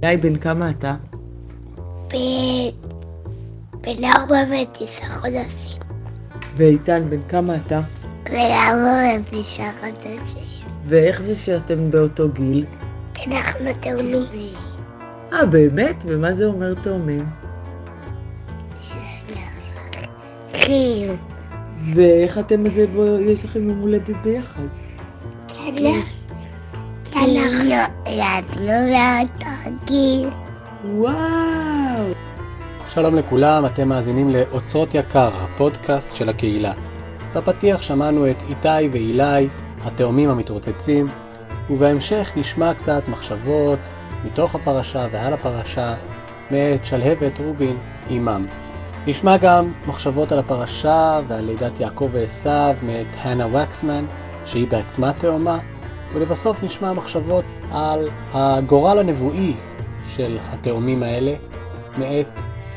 גיא, בן כמה אתה? בן ארבע ותשעה חודשים. ואיתן, בן כמה אתה? בן ארבע ותשעה חודשים. ואיך זה שאתם באותו גיל? כי אנחנו תאומים. אה, באמת? ומה זה אומר תאומים? אחים. ואיך אתם, אז יש לכם יום הולדת ביחד? כן, אנחנו ילדנו לאותו גיל. וואו! שלום לכולם, אתם מאזינים לאוצרות יקר, הפודקאסט של הקהילה. בפתיח שמענו את איתי ואילי, התאומים המתרוצצים, ובהמשך נשמע קצת מחשבות מתוך הפרשה ועל הפרשה מאת שלהבת רובין אימם. נשמע גם מחשבות על הפרשה ועל לידת יעקב ועשו מאת הנה וקסמן, שהיא בעצמה תאומה, ולבסוף נשמע מחשבות על הגורל הנבואי של התאומים האלה מאת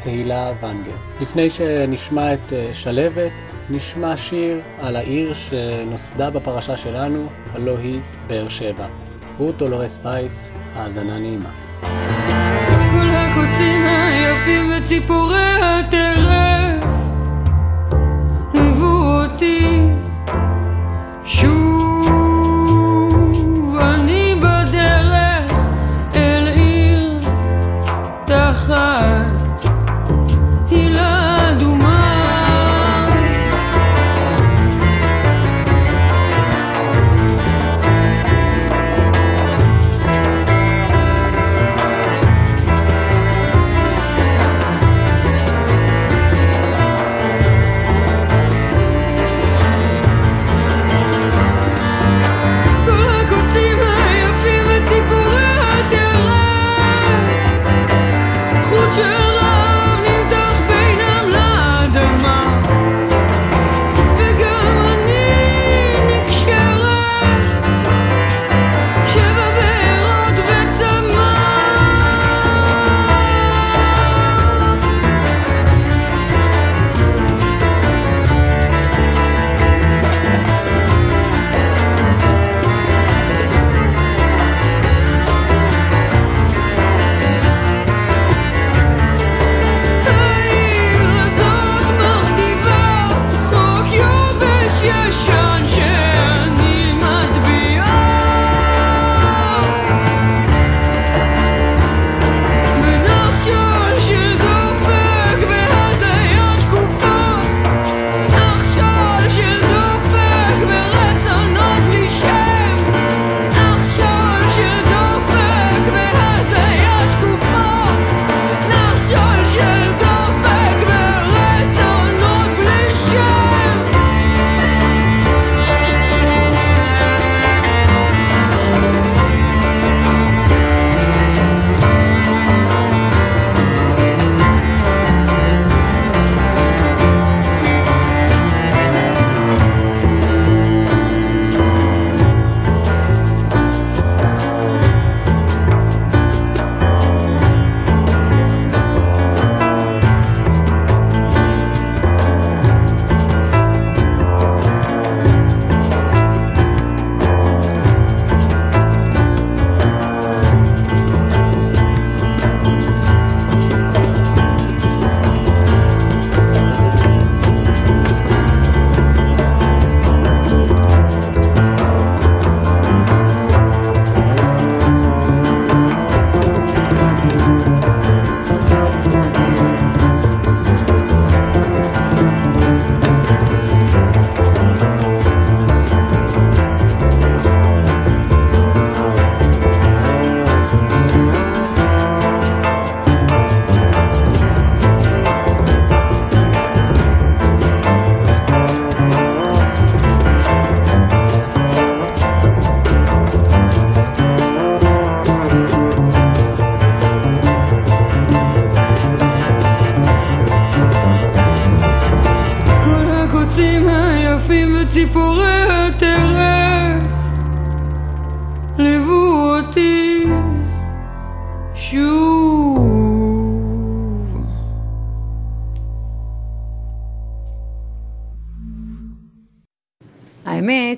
תהילה ונגר. לפני שנשמע את אה, שלבת, נשמע שיר על העיר שנוסדה בפרשה שלנו, הלא היא באר שבע. רות דולורס וייס, האזנה נעימה. כל הקוצים היפים וציפורי הטרף ליוו אותי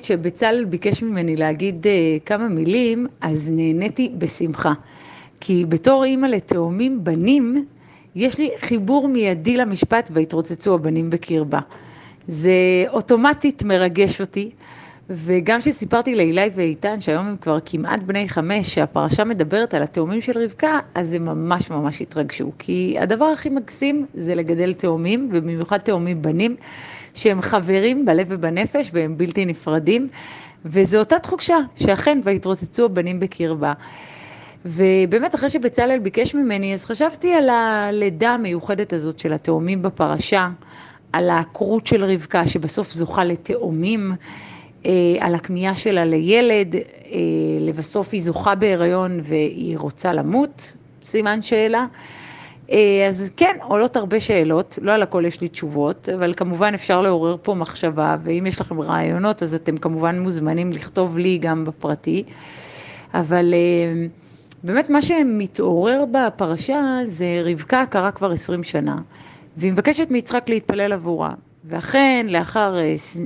שבצלאל ביקש ממני להגיד uh, כמה מילים, אז נהניתי בשמחה. כי בתור אימא לתאומים בנים, יש לי חיבור מיידי למשפט והתרוצצו הבנים בקרבה. זה אוטומטית מרגש אותי, וגם כשסיפרתי לאילי ואיתן, שהיום הם כבר כמעט בני חמש, שהפרשה מדברת על התאומים של רבקה, אז הם ממש ממש התרגשו. כי הדבר הכי מקסים זה לגדל תאומים, ובמיוחד תאומים בנים, שהם חברים בלב ובנפש והם בלתי נפרדים. וזו אותה תחושה, שאכן, והתרוצצו הבנים בקרבה. ובאמת, אחרי שבצלאל ביקש ממני, אז חשבתי על הלידה המיוחדת הזאת של התאומים בפרשה, על העקרות של רבקה, שבסוף זוכה לתאומים, אה, על הכמיהה שלה לילד, אה, לבסוף היא זוכה בהיריון והיא רוצה למות, סימן שאלה. אה, אז כן, עולות הרבה שאלות, לא על הכל יש לי תשובות, אבל כמובן אפשר לעורר פה מחשבה, ואם יש לכם רעיונות אז אתם כמובן מוזמנים לכתוב לי גם בפרטי. אבל באמת מה שמתעורר בפרשה זה רבקה קרה כבר 20 שנה, והיא מבקשת מיצחק להתפלל עבורה. ואכן, לאחר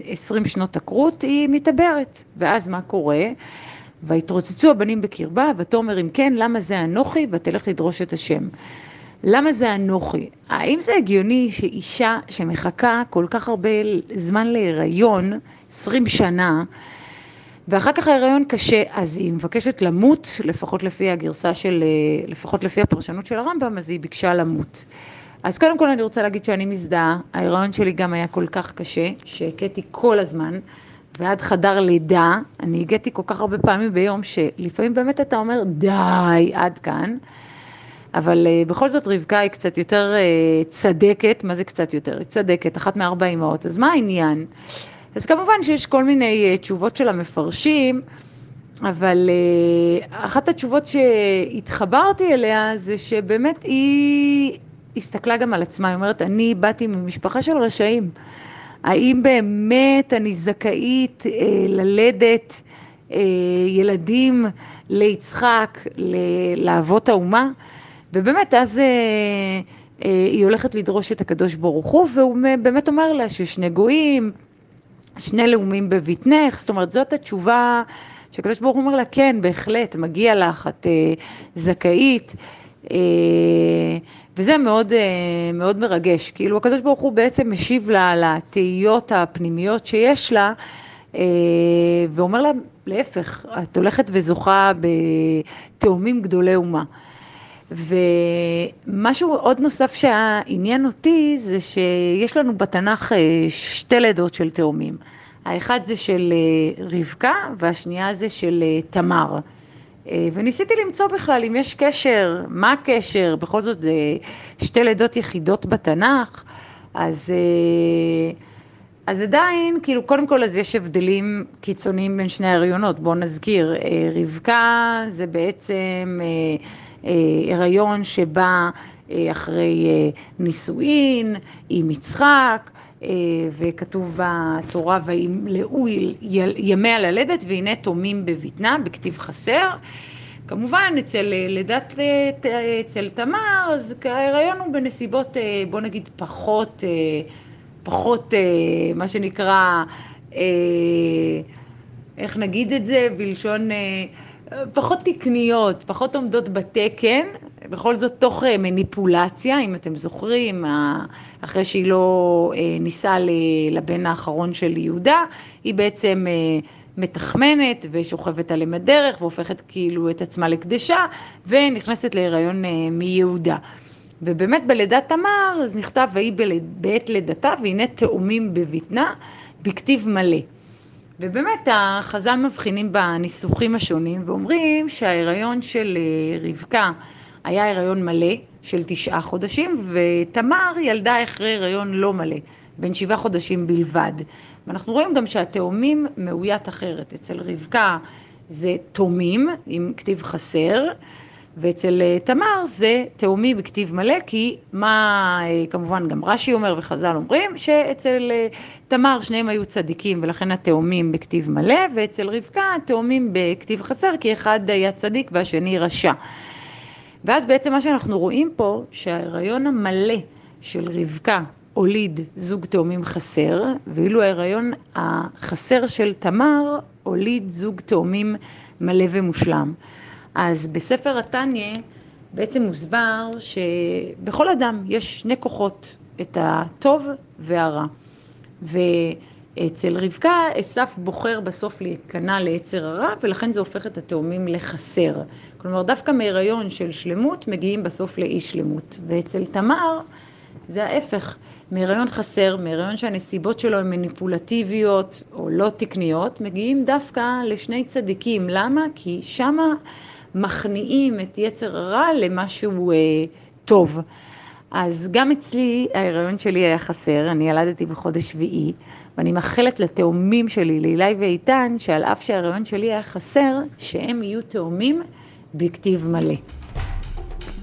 20 שנות עקרות, היא מתעברת. ואז מה קורה? ויתרוצצו הבנים בקרבה, ותאמר אם כן, למה זה אנוכי? ותלך לדרוש את השם. למה זה אנוכי? האם זה הגיוני שאישה שמחכה כל כך הרבה זמן להיריון, 20 שנה, ואחר כך ההיריון קשה, אז היא מבקשת למות, לפחות לפי הגרסה של, לפחות לפי הפרשנות של הרמב"ם, אז היא ביקשה למות. אז קודם כל אני רוצה להגיד שאני מזדהה, ההיריון שלי גם היה כל כך קשה, שהכיתי כל הזמן, ועד חדר לידה, אני הגעתי כל כך הרבה פעמים ביום, שלפעמים באמת אתה אומר, די, עד כאן. אבל uh, בכל זאת רבקה היא קצת יותר uh, צדקת, מה זה קצת יותר? היא צדקת, אחת מארבע אמהות, אז מה העניין? אז כמובן שיש כל מיני uh, תשובות של המפרשים, אבל uh, אחת התשובות שהתחברתי אליה זה שבאמת היא הסתכלה גם על עצמה, היא אומרת, אני באתי ממשפחה של רשעים. האם באמת אני זכאית אה, ללדת אה, ילדים ליצחק, לאבות האומה? ובאמת, אז אה, אה, היא הולכת לדרוש את הקדוש ברוך הוא, והוא באמת אומר לה ששני גויים, שני לאומים בבטנך, זאת אומרת, זאת התשובה שהקדוש ברוך הוא אומר לה, כן, בהחלט, מגיע לך, את אה, זכאית. אה, וזה מאוד, אה, מאוד מרגש. כאילו, הקדוש ברוך הוא בעצם משיב לה לתהיות הפנימיות שיש לה, אה, ואומר לה, להפך, את הולכת וזוכה בתאומים גדולי אומה. ומשהו עוד נוסף שעניין אותי זה שיש לנו בתנ"ך אה, שתי לידות של תאומים. האחד זה של רבקה והשנייה זה של תמר. וניסיתי למצוא בכלל אם יש קשר, מה הקשר, בכל זאת שתי לידות יחידות בתנ"ך, אז, אז עדיין, כאילו, קודם כל אז יש הבדלים קיצוניים בין שני ההריונות, בואו נזכיר, רבקה זה בעצם הריון שבא אחרי נישואין עם יצחק, וכתוב בתורה וימלאו ימיה ללדת והנה תומים בבטנה, בכתיב חסר. כמובן אצל לידת, אצל תמר, אז ההיריון הוא בנסיבות בוא נגיד פחות, פחות מה שנקרא, איך נגיד את זה בלשון פחות תקניות, פחות עומדות בתקן, בכל זאת תוך מניפולציה, אם אתם זוכרים, אחרי שהיא לא נישאה לבן האחרון של יהודה, היא בעצם מתחמנת ושוכבת על אם הדרך והופכת כאילו את עצמה לקדשה ונכנסת להיריון מיהודה. ובאמת בלידת תמר אז נכתב ויהי בעת לידתה והנה תאומים בבטנה בכתיב מלא. ובאמת החז"ל מבחינים בניסוחים השונים ואומרים שההיריון של רבקה היה הריון מלא של תשעה חודשים ותמר ילדה אחרי הריון לא מלא, בין שבעה חודשים בלבד. ואנחנו רואים גם שהתאומים מאוית אחרת, אצל רבקה זה תומים עם כתיב חסר ואצל תמר זה תאומי בכתיב מלא, כי מה, כמובן גם רש"י אומר וחז"ל אומרים, שאצל תמר שניהם היו צדיקים ולכן התאומים בכתיב מלא, ואצל רבקה התאומים בכתיב חסר, כי אחד היה צדיק והשני רשע. ואז בעצם מה שאנחנו רואים פה, שההיריון המלא של רבקה הוליד זוג תאומים חסר, ואילו ההיריון החסר של תמר הוליד זוג תאומים מלא ומושלם. אז בספר התניא בעצם מוסבר שבכל אדם יש שני כוחות, את הטוב והרע. ואצל רבקה עשף בוחר בסוף להיכנע ליצר הרע, ולכן זה הופך את התאומים לחסר. כלומר, דווקא מהיריון של שלמות מגיעים בסוף לאי שלמות. ואצל תמר זה ההפך, מהיריון חסר, מהיריון שהנסיבות שלו הן מניפולטיביות או לא תקניות, מגיעים דווקא לשני צדיקים. למה? כי שמה מכניעים את יצר הרע למשהו אה, טוב. אז גם אצלי ההיריון שלי היה חסר, אני ילדתי בחודש שביעי, ואני מאחלת לתאומים שלי, לילי ואיתן, שעל אף שההיריון שלי היה חסר, שהם יהיו תאומים בכתיב מלא.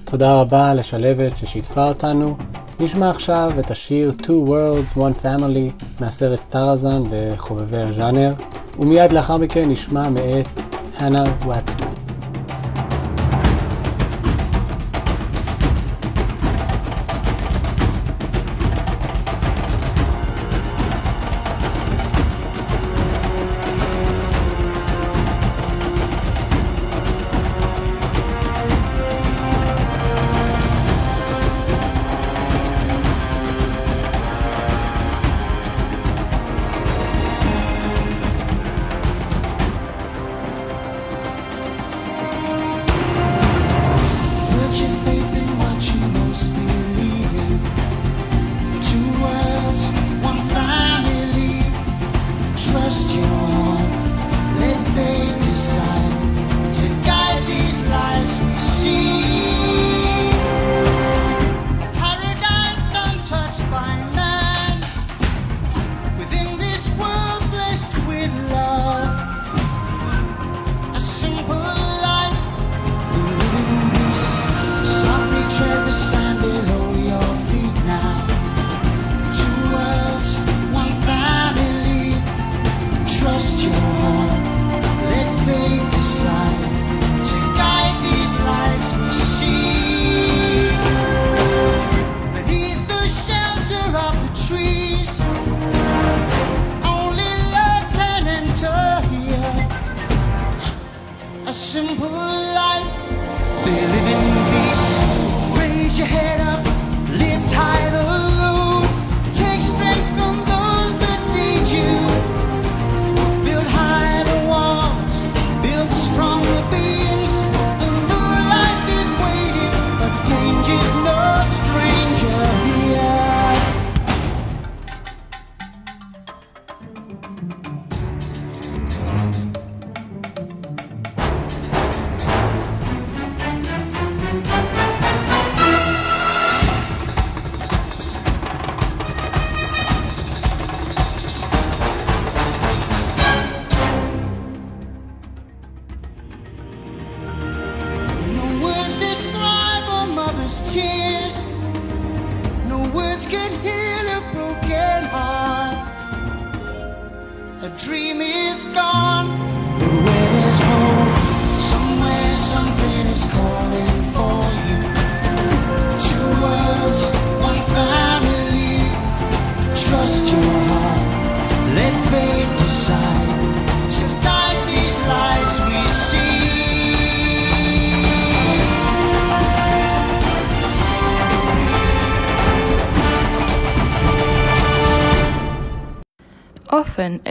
תודה רבה לשלבת ששיתפה אותנו. נשמע עכשיו את השיר Two Worlds, One Family מהסרט טראזן לחובבי הז'אנר, ומיד לאחר מכן נשמע מאת הנה וואטסון.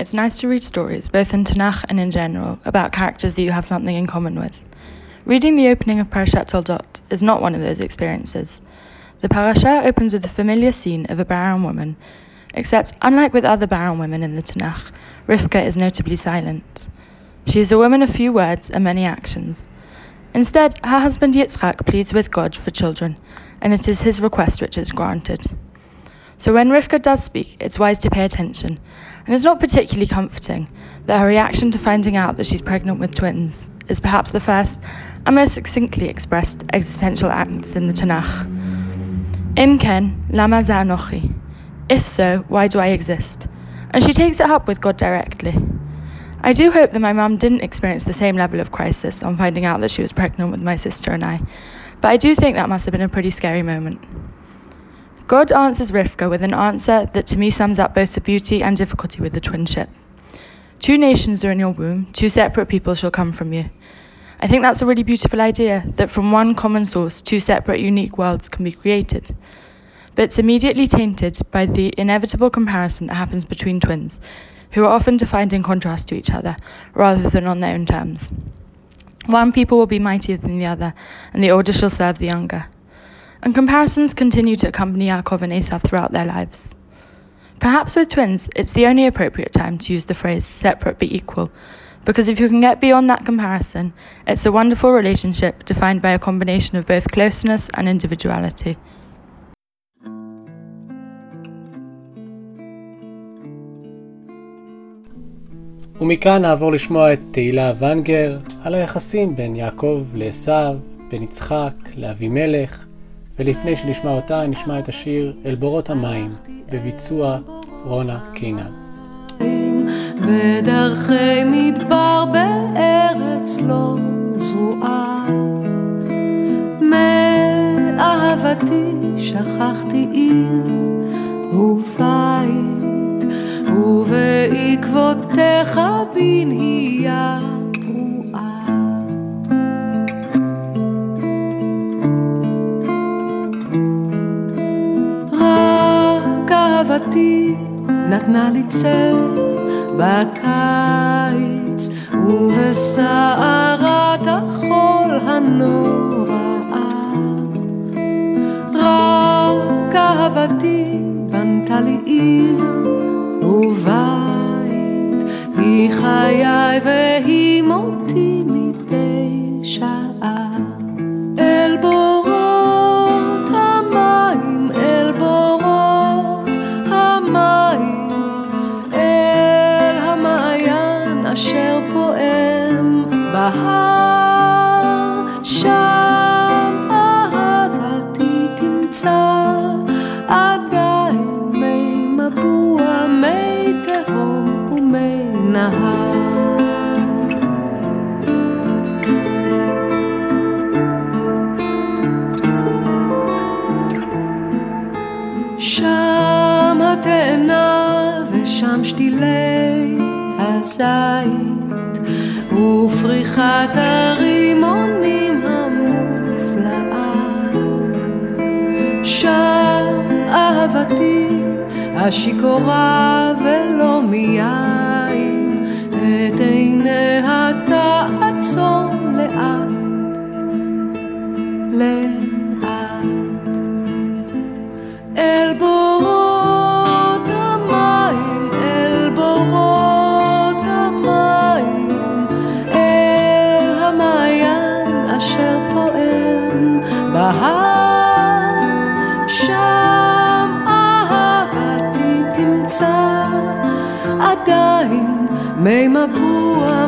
It's nice to read stories, both in Tanakh and in general, about characters that you have something in common with. Reading the opening of Parashat Toldot is not one of those experiences. The parasha opens with the familiar scene of a barren woman, except unlike with other barren women in the Tanakh, Rivka is notably silent. She is a woman of few words and many actions. Instead, her husband Yitzchak pleads with God for children, and it is his request which is granted. So when Rivka does speak, it's wise to pay attention, and it's not particularly comforting that her reaction to finding out that she's pregnant with twins is perhaps the first and most succinctly expressed existential angst in the Tanakh. Im ken, lama za'anochi. If so, why do I exist? And she takes it up with God directly. I do hope that my mum didn't experience the same level of crisis on finding out that she was pregnant with my sister and I, but I do think that must have been a pretty scary moment. God answers Rivka with an answer that to me sums up both the beauty and difficulty with the twinship. Two nations are in your womb, two separate people shall come from you. I think that's a really beautiful idea that from one common source, two separate, unique worlds can be created. But it's immediately tainted by the inevitable comparison that happens between twins, who are often defined in contrast to each other rather than on their own terms. One people will be mightier than the other, and the older shall serve the younger And comparisons continue to accompany Yaakov and Esav throughout their lives. Perhaps with twins, it's the only appropriate time to use the phrase separate but equal, because if you can get beyond that comparison, it's a wonderful relationship defined by a combination of both closeness and individuality. ומכאן נעבור לשמוע את תהילה ונגר על היחסים בין יעקב לעשו, בין יצחק לאבימלך, ולפני שנשמע אותה נשמע את השיר אל בורות המים, בביצוע רונה קינן. בדרכי מדבר בארץ לא זרועה. מאהבתי שכחתי עיר ובית, ובעקבותיך בנהייה אהבתי נתנה לי צל בקיץ ובסערת החול הנוראה. רק אהבתי בנתה לי עיר הזית ופריחת הרימונים המופלאה. שם אהבתי השיכורה ולא מיין עדיין מי מבוע,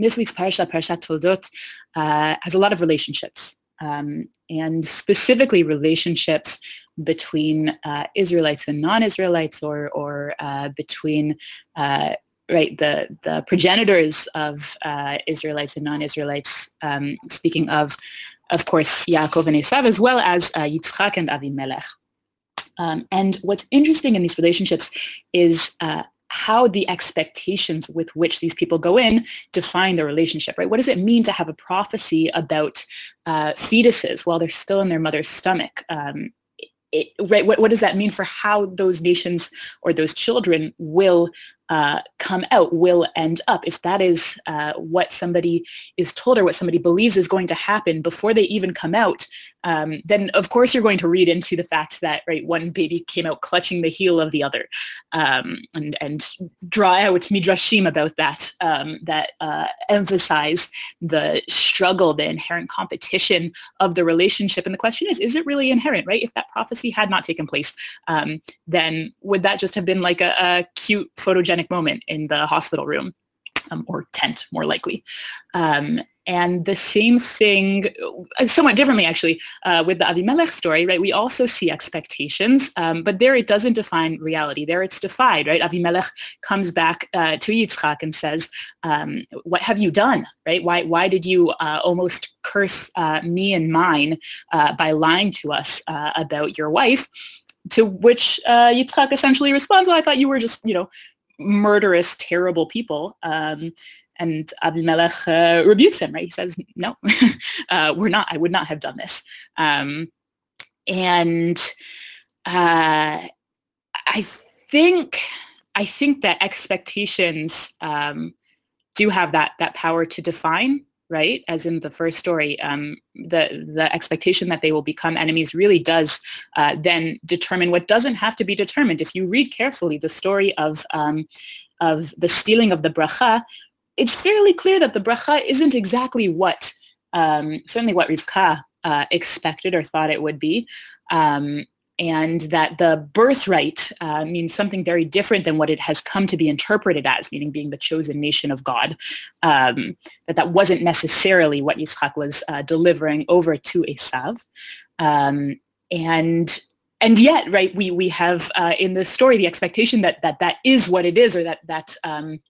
This week's parsha, Parshat Toldot, uh, has a lot of relationships, um, and specifically relationships between uh, Israelites and non-Israelites, or or uh, between uh, right the the progenitors of uh, Israelites and non-Israelites. Um, speaking of, of course, Yaakov and Esav, as well as uh, Yitzchak and Avimelech. Um, and what's interesting in these relationships is how the expectations with which these people go in define the relationship, right? What does it mean to have a prophecy about uh, fetuses while they're still in their mother's stomach? Um, it, right, what, what does that mean for how those nations or those children will uh, come out, will end up? If that is uh, what somebody is told or what somebody believes is going to happen before they even come out, um, then of course you're going to read into the fact that right one baby came out clutching the heel of the other, um, and and draw out midrashim about that um, that uh, emphasize the struggle, the inherent competition of the relationship. And the question is, is it really inherent? Right? If that prophecy had not taken place, um, then would that just have been like a, a cute photogenic moment in the hospital room? Um, or tent, more likely. Um, and the same thing, uh, somewhat differently actually, uh, with the Avimelech story, right? We also see expectations, um, but there it doesn't define reality. There it's defied, right? Avimelech comes back uh, to Yitzchak and says, um, "What have you done, right? Why why did you uh, almost curse uh, me and mine uh, by lying to us about your wife?" To which Yitzchak essentially responds, "Well, I thought you were just, you know." Murderous, terrible people. Um, and Abimelech uh, rebukes him, right? He says, no, uh, we're not, I would not have done this. Um, and uh, I think, I think that expectations um, do have that, that power to define right as in the first story um, the the expectation that they will become enemies really does uh, then determine what doesn't have to be determined if you read carefully the story of um, of the stealing of the bracha it's fairly clear that the bracha isn't exactly what, um, certainly what Rivka uh, expected or thought it would be. And that the birthright uh, means something very different than what it has come to be interpreted as, meaning being the chosen nation of God. Um, that that wasn't necessarily what Yitzhak was uh, delivering over to Esav. Um, and and yet, right, we we have uh, in the story the expectation that that that is what it is, or that that um,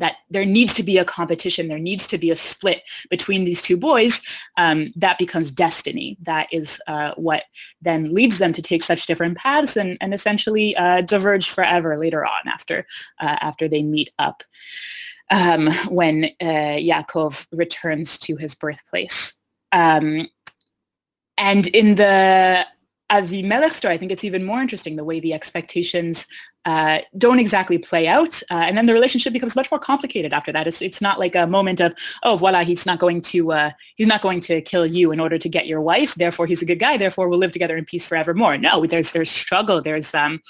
that there needs to be a competition, there needs to be a split between these two boys, um, that becomes destiny. That is uh, what then leads them to take such different paths and, and essentially uh, diverge forever later on after, uh, after they meet up um, when uh, Yaakov returns to his birthplace. Um, and in the Avimelech story, I think it's even more interesting the way the expectations uh, don't exactly play out, uh, and then the relationship becomes much more complicated after that. It's it's not like a moment of oh voila he's not going to uh, he's not going to kill you in order to get your wife, therefore he's a good guy, therefore we'll live together in peace forevermore. No, there's there's struggle, there's um,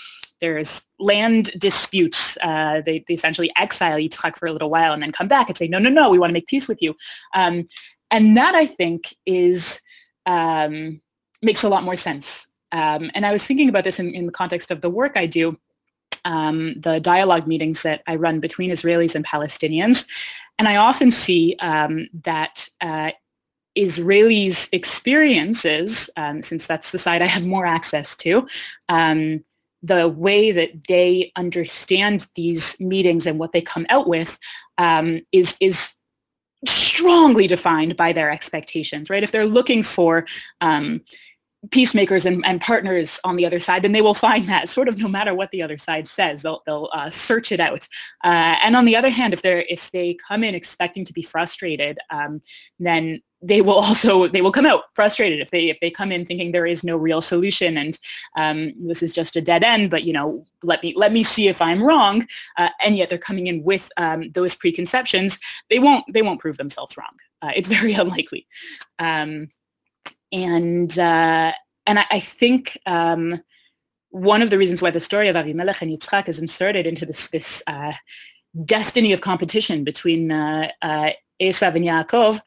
there's land disputes. Uh, they, they essentially exile Yitzchak for a little while and then come back and say no no no we want to make peace with you, um, and that I think is um, makes a lot more sense um, and I was thinking about this in, in the context of the work I do, um, the dialogue meetings that I run between Israelis and Palestinians. And I often see um, that uh, Israelis' experiences, um, since that's the side I have more access to, um, the way that they understand these meetings and what they come out with um, is is strongly defined by their expectations, right? If they're looking for um, peacemakers and, and partners on the other side, then they will find that sort of no matter what the other side says, they'll, they'll uh, search it out. Uh, and on the other hand, if they're if they come in expecting to be frustrated, um, then they will also they will come out frustrated if they if they come in thinking there is no real solution and um, this is just a dead end. But you know, let me let me see if I'm wrong. Uh, and yet they're coming in with um, those preconceptions. They won't they won't prove themselves wrong. Uh, it's very unlikely. Um, and uh, and I, I think um, one of the reasons why the story of Avimelech and Yitzchak is inserted into this this uh, destiny of competition between uh, uh, Esav and Yaakov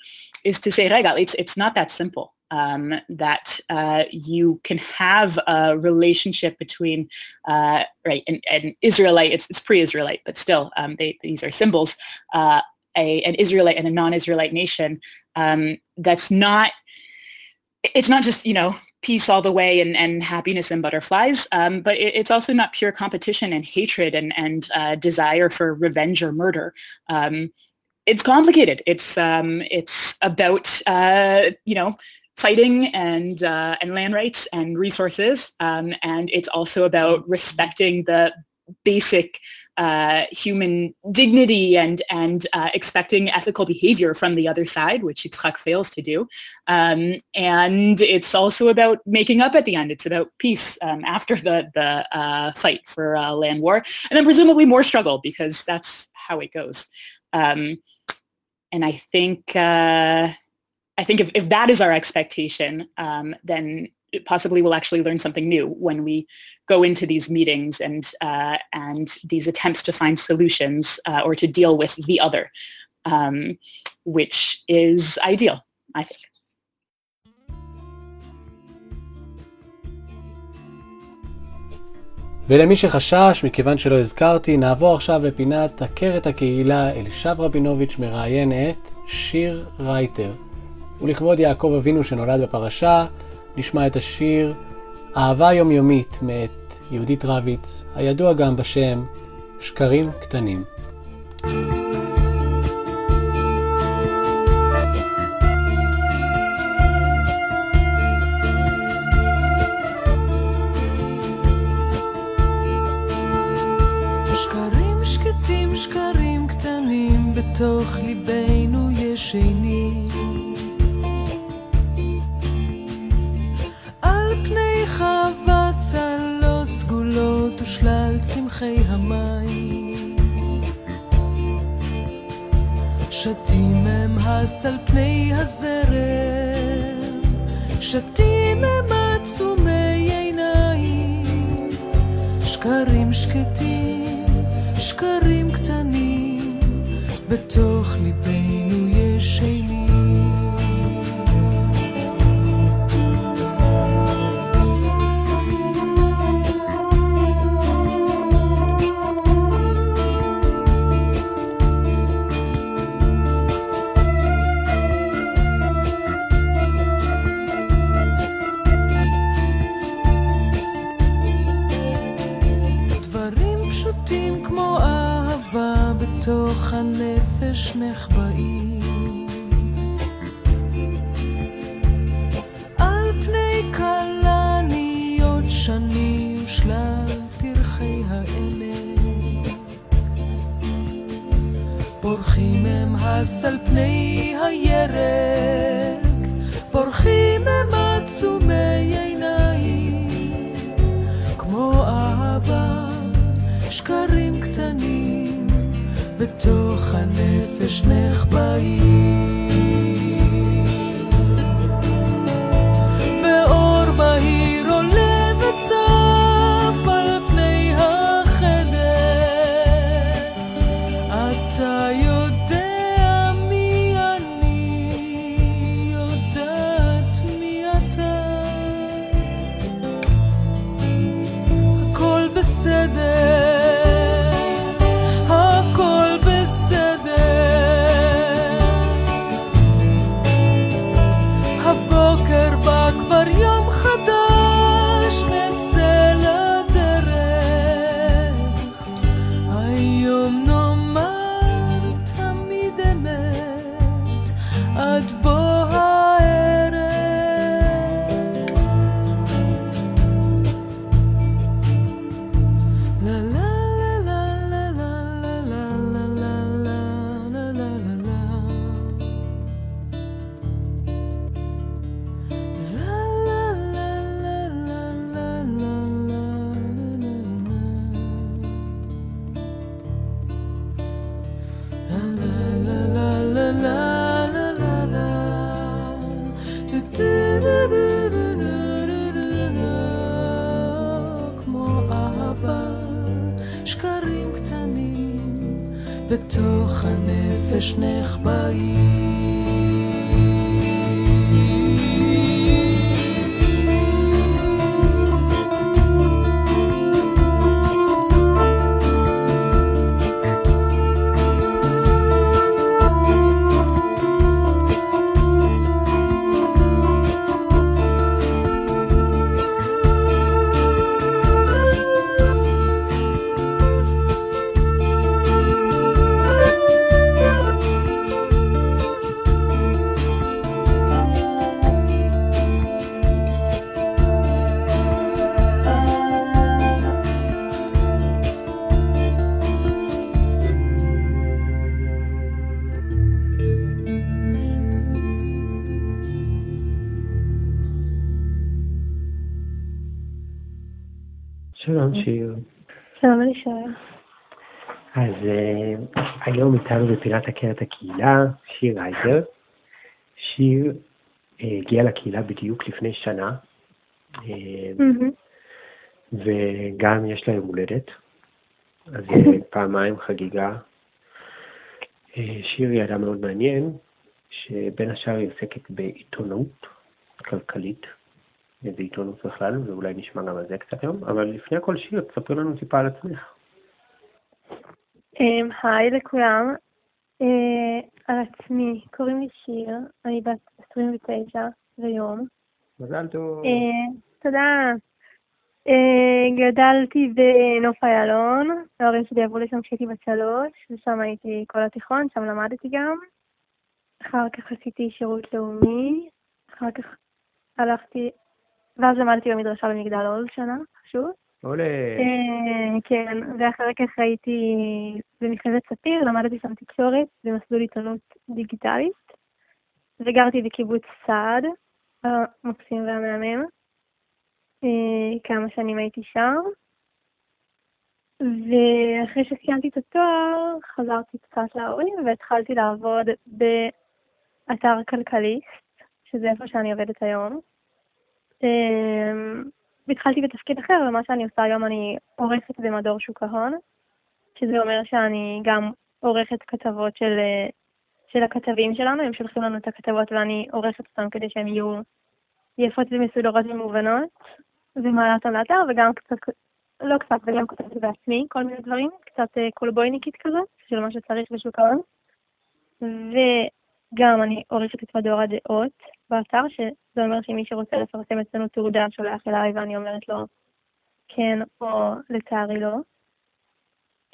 is to say, Regal, it's it's not that simple. Um, that uh, you can have a relationship between uh, right and, and Israelite. It's, it's pre-Israelite, but still, um, they, these are symbols. Uh, a, an Israelite and a non-Israelite nation um, that's not it's not just you know peace all the way and, and happiness and butterflies, um, but it, it's also not pure competition and hatred and, and uh, desire for revenge or murder. Um, it's complicated. It's um, it's about uh, you know fighting and uh, and land rights and resources, um, and it's also about respecting the basic uh, human dignity and and uh, expecting ethical behavior from the other side, which Yitzchak fails to do. Um, and it's also about making up at the end. It's about peace um, after the the uh, fight for uh, land war, and then presumably more struggle because that's how it goes. Um, and I think uh, I think if, if that is our expectation, um, then possibly we'll actually learn something new when we go into these meetings and uh, and these attempts to find solutions uh, or to deal with the other, um, which is ideal, I think. ולמי שחשש, מכיוון שלא הזכרתי, נעבור עכשיו לפינת עקרת הקהילה, אלישב רבינוביץ' מראיין את שיר רייטר. ולכבוד יעקב אבינו שנולד בפרשה, נשמע את השיר אהבה יומיומית מאת יהודית רביץ, הידוע גם בשם שקרים קטנים. שקרים בתוך הנפש נחבאים. על פני כלניות שנים שלל פרחי העמק. פורחים הם הס על פני הירק, פורחים הם עצומי בתוך הנפש נחבאים. אלישע. אז אה, היום איתנו בפינת הכרת הקהילה, שיר רייטר. שיר אה, הגיע לקהילה בדיוק לפני שנה, אה, וגם יש לה יום הולדת, אז אה, פעמיים חגיגה. אה, שיר היא אדם מאוד מעניין, שבין השאר היא עוסקת בעיתונות כלכלית, ובעיתונות בכלל, ואולי נשמע גם על זה קצת היום, אבל לפני הכל שיר, תספרי לנו טיפה על עצמך. אמ, היי לכולם. אה, על עצמי, קוראים לי שיר, אני בת 29 ויום. מזל טוב. אה, תודה. אה, גדלתי בנוף איילון, ההורים שלי עברו לשם כשהייתי בת שלוש, ושם הייתי כל התיכון, שם למדתי גם. אחר כך עשיתי שירות לאומי, אחר כך הלכתי, ואז למדתי במדרשה במגדל עוז שנה, חשוב. עולה. אה, כן, ואחר כך הייתי במכללת ספיר, למדתי שם תקשורת במסלול עיתונות דיגיטלית, וגרתי בקיבוץ סעד, המקסים והמהמם. אה, כמה שנים הייתי שם. ואחרי שסיימתי את התואר, חזרתי קצת להורים והתחלתי לעבוד באתר כלכליסט, שזה איפה שאני עובדת היום. והתחלתי בתפקיד אחר, ומה שאני עושה היום אני עורכת במדור שוק ההון, שזה אומר שאני גם עורכת כתבות של, אה, של הכתבים שלנו, הם שולחים לנו את הכתבות ואני עורכת אותן כדי שהן יהיו יפות ומסודרות ומובנות, ומעלה אותן לאתר, וגם קצת, לא קצת, וגם כותבת בעצמי כל מיני דברים, קצת אה, קולבויניקית כזאת, של מה שצריך בשוק ההון. וגם אני עורכת את מדור הדעות באתר, שזה אומר שמי שרוצה לפרסם אצלנו תעודה שולח אליי ואני אומרת לו כן או לצערי לא.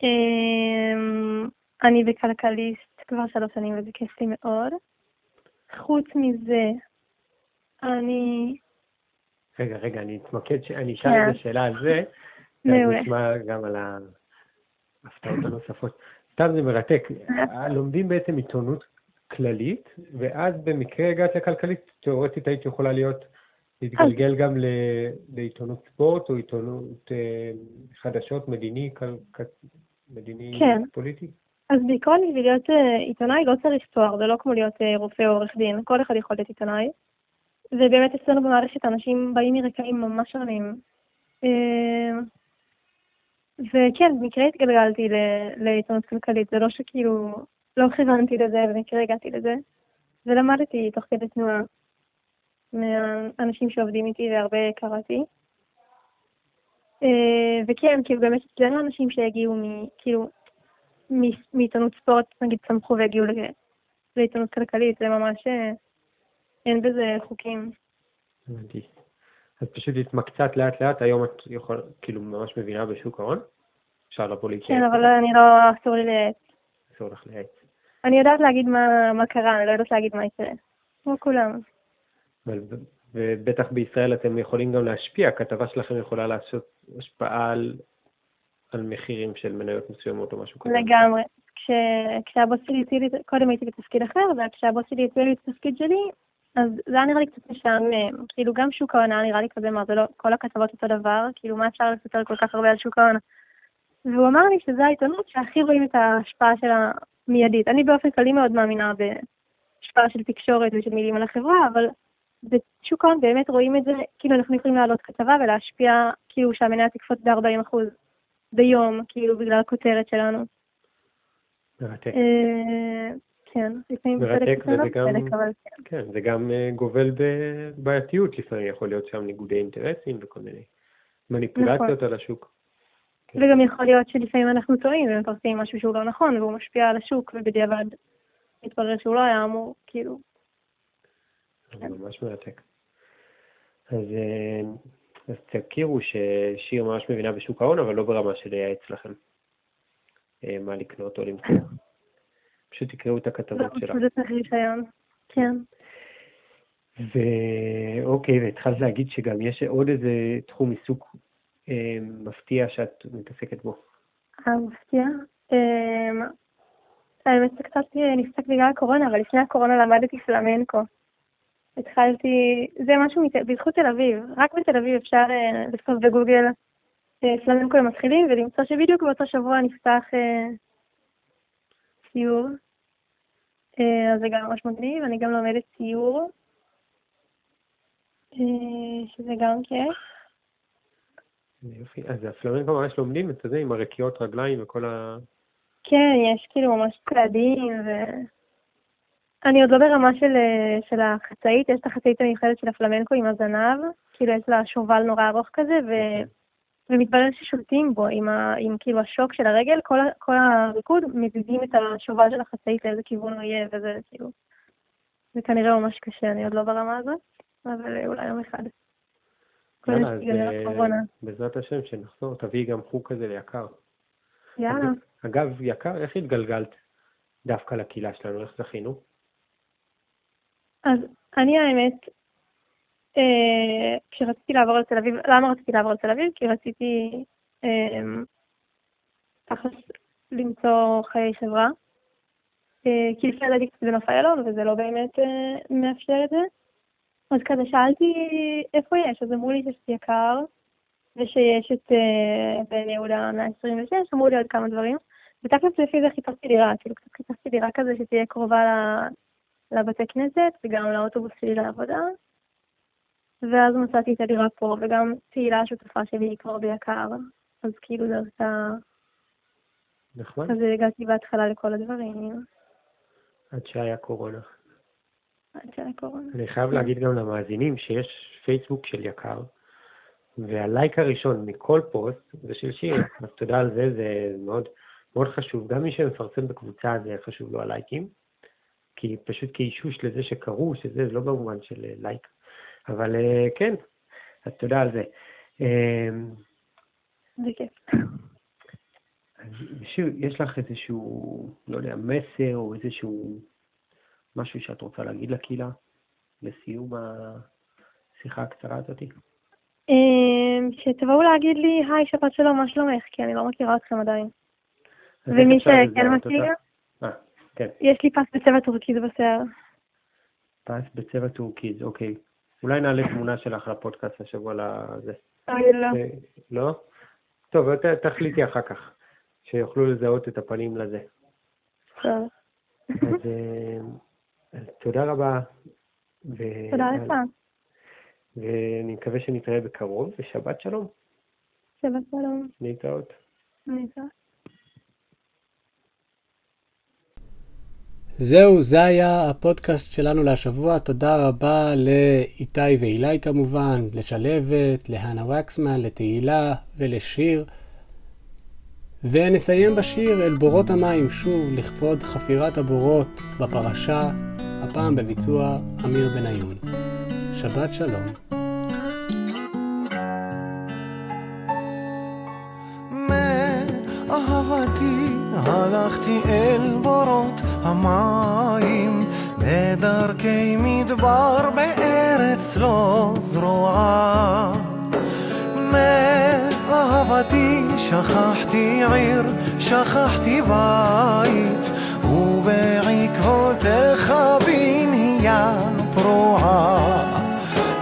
אמ, אני בכלכליסט כבר שלוש שנים וזה כיף לי מאוד. חוץ מזה, אני... רגע, רגע, אני אתמקד, אני אשאל את השאלה על זה, מעולה. נשמע גם על ההפתעות הנוספות. סתם זה מרתק. לומדים בעצם עיתונות כללית, ואז במקרה הגעת לכלכלית, תיאורטית היית יכולה להיות, להתגלגל גם ל- לעיתונות ספורט או עיתונות אה, חדשות, מדיני, מדיני כן. פוליטי? אז בעיקרון בשביל להיות אה, עיתונאי לא צריך תואר, זה לא כמו להיות אה, רופא או עורך דין, כל אחד יכול להיות עיתונאי. ובאמת אצלנו במערכת אנשים באים מרקעים ממש שונים. וכן, במקרה התגלגלתי לעיתונות כלכלית, זה לא שכאילו, לא כיוונתי לזה, במקרה הגעתי לזה. ולמדתי תוך כדי תנועה מהאנשים שעובדים איתי והרבה קראתי. אה, וכן, כאילו באמת אצלנו אנשים שהגיעו מ... כאילו, מעיתונות ספורט, נגיד, צמחו והגיעו לעיתונות כלכלית, זה ממש, אה, אין בזה חוקים. הבנתי. אז פשוט התמקצעת לאט לאט, היום את יכול, כאילו ממש מבינה בשוק ההון? אפשר לבוא להתייעץ? כן, אבל אני לא, אסור לי לייעץ. אסור לך לייעץ. אני יודעת להגיד מה, מה קרה, אני לא יודעת להגיד מה יקרה. כמו כולם. ובטח בישראל אתם יכולים גם להשפיע, הכתבה שלכם יכולה לעשות השפעה על, על מחירים של מניות מסוימות או משהו כזה. לגמרי. כש, כשהבוס שלי הציע לי, קודם הייתי בתפקיד אחר, וכשהבוס שלי הציע לי את התפקיד שלי, אז זה היה נראה לי קצת משעמם. כאילו גם שוק ההון היה נראה לי כזה, מה זה לא, כל הכתבות אותו דבר, כאילו מה אפשר לספר כל כך הרבה על שוק ההון. והוא אמר לי שזו העיתונות שהכי רואים את ההשפעה שלה מיידית. אני באופן כללי מאוד מאמינה בהשפעה של תקשורת ושל מילים על החברה, אבל בשוק ההון באמת רואים את זה, כאילו אנחנו יכולים להעלות כתבה ולהשפיע, כאילו שהמניה תקפוץ ב-40% ביום, כאילו בגלל הכותרת שלנו. מרתק. אה, כן, לפעמים מרתק, וזה גם- כן. כן, זה גם אה, גובל בבעייתיות לפעמים, יכול להיות שם ניגודי אינטרסים וכל מיני מניפולציות נכון. על השוק. וגם יכול להיות שלפעמים אנחנו טועים ומפרסמים משהו שהוא לא נכון והוא משפיע על השוק ובדיעבד מתברר שהוא לא היה אמור, כאילו, זה ממש מרתק. אז, אה, אז תכירו ששיר ממש מבינה בשוק ההון, אבל לא ברמה של לייעץ לכם אה, מה לקנות או למכור. פשוט תקראו את הכתבות שלה. זה צריך רישיון. כן. ואוקיי, והתחלת להגיד שגם יש עוד איזה תחום עיסוק מפתיע שאת מתעסקת בו. אה, מפתיע. אמ, האמת זה קצת אה, נפסק בגלל הקורונה, אבל לפני הקורונה למדתי פלמנקו. התחלתי, זה משהו בזכות תל אביב, רק בתל אביב אפשר אה, לכתוב בגוגל אה, פלמנקו למתחילים, ולמצוא שבדיוק באותו שבוע נפתח אה, ציור. אה, אז זה גם ממש מגניב, אני גם לומדת ציור, אה, שזה גם כיף. יופי. אז הפלמנקו ממש לומדים את זה עם הרקיעות רגליים וכל ה... כן, יש כאילו ממש צעדים, ו... אני עוד לא ברמה של, אה, של החצאית, יש את החצאית המיוחדת של הפלמנקו עם הזנב, כאילו יש לה שובל נורא ארוך כזה, ו... ומתברר ששולטים בו עם, ה... עם כאילו השוק של הרגל, כל, ה... כל הריקוד מזיזים את השובל של החצאית לאיזה כיוון הוא יהיה, וזה כאילו, זה כנראה ממש קשה, אני עוד לא ברמה הזאת, אבל אולי יום אחד. יאללה, אז. בעזרת השם, שנחזור, תביאי גם חוג כזה ליקר. יאללה. אגב, יקר, איך התגלגלת דווקא לקהילה שלנו? איך זכינו? אז אני האמת, אה, כשרציתי לעבור לתל אביב, למה רציתי לעבור לתל אביב? כי רציתי אה, תכלס למצוא חיי חברה. אה, כי לפני ידעתי קצת בנוף איילון, וזה לא באמת אה, מאפשר את זה. אז כזה שאלתי איפה יש, אז אמרו לי שיש את יקר, ושיש את בן יהודה 126, אמרו לי עוד כמה דברים. ותכלס לפי זה חיפשתי דירה, כאילו קצת חיפשתי דירה כזה שתהיה קרובה. לבתי כנסת וגם לאוטובוס שלי לעבודה. ואז מצאתי את הדירה פה, וגם תהילה השותפה שלי היא כבר ביקר, אז כאילו דרכה, נחמד. אז הגעתי בהתחלה לכל הדברים, עד שהיה קורונה. אני חייב להגיד גם למאזינים שיש פייסבוק של יקר, והלייק הראשון מכל פוסט זה של שיר, אז תודה על זה, זה מאוד, מאוד חשוב. גם מי שמפרסם בקבוצה זה חשוב לו הלייקים, כי פשוט כאישוש לזה שקראו, שזה לא במובן של אה, לייק. אבל אה, כן, אז תודה על זה. אה, זה כיף. אז שיר, יש לך איזשהו, לא יודע, מסר או איזשהו משהו שאת רוצה להגיד לקהילה לסיום השיחה הקצרה הזאתי? אמ, שתבואו להגיד לי, היי, שבת שלום, מה שלומך? כי אני לא מכירה אתכם עדיין. ומי שכן מכיר? אה, כן, יש לי פס בצבע טורקיז בשיער. פס בצבע טורקיז, אוקיי. אולי נעלה תמונה שלך לפודקאסט השבוע לזה. אוי, לא. אה, לא? טוב, תחליטי אחר כך, שיוכלו לזהות את הפנים לזה. טוב. אז אה, אז תודה רבה. ו- תודה לך. ואני מקווה שנתראה בקרוב, ושבת שלום. שבת שלום. להתראות. להתראות. זהו, זה היה הפודקאסט שלנו להשבוע. תודה רבה לאיתי ואילי כמובן, לשלבת, להנה וקסמן, לתהילה ולשיר. ונסיים בשיר אל בורות המים, שוב לכבוד חפירת הבורות בפרשה, הפעם בביצוע אמיר בניון. שבת שלום. מאהבתי הלכתי אל בורות המים בדרכי מדבר בארץ לא זרועה מאהבתי שכחתי עיר, שכחתי בית ובעקבותיך בנהיה פרועה.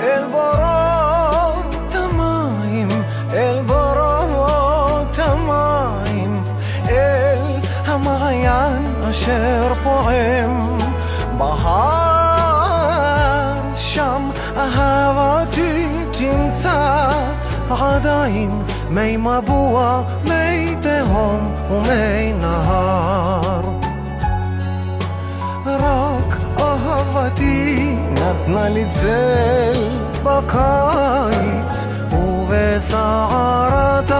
אל בורות המים, אל בורות המים, אל המעיין אשר פועם. בהר, שם אהבתי תמצא עדיין מי מבוע, מי תהום ומי נהר. רק אהבתי נתנה לי צל בקיץ ובסערת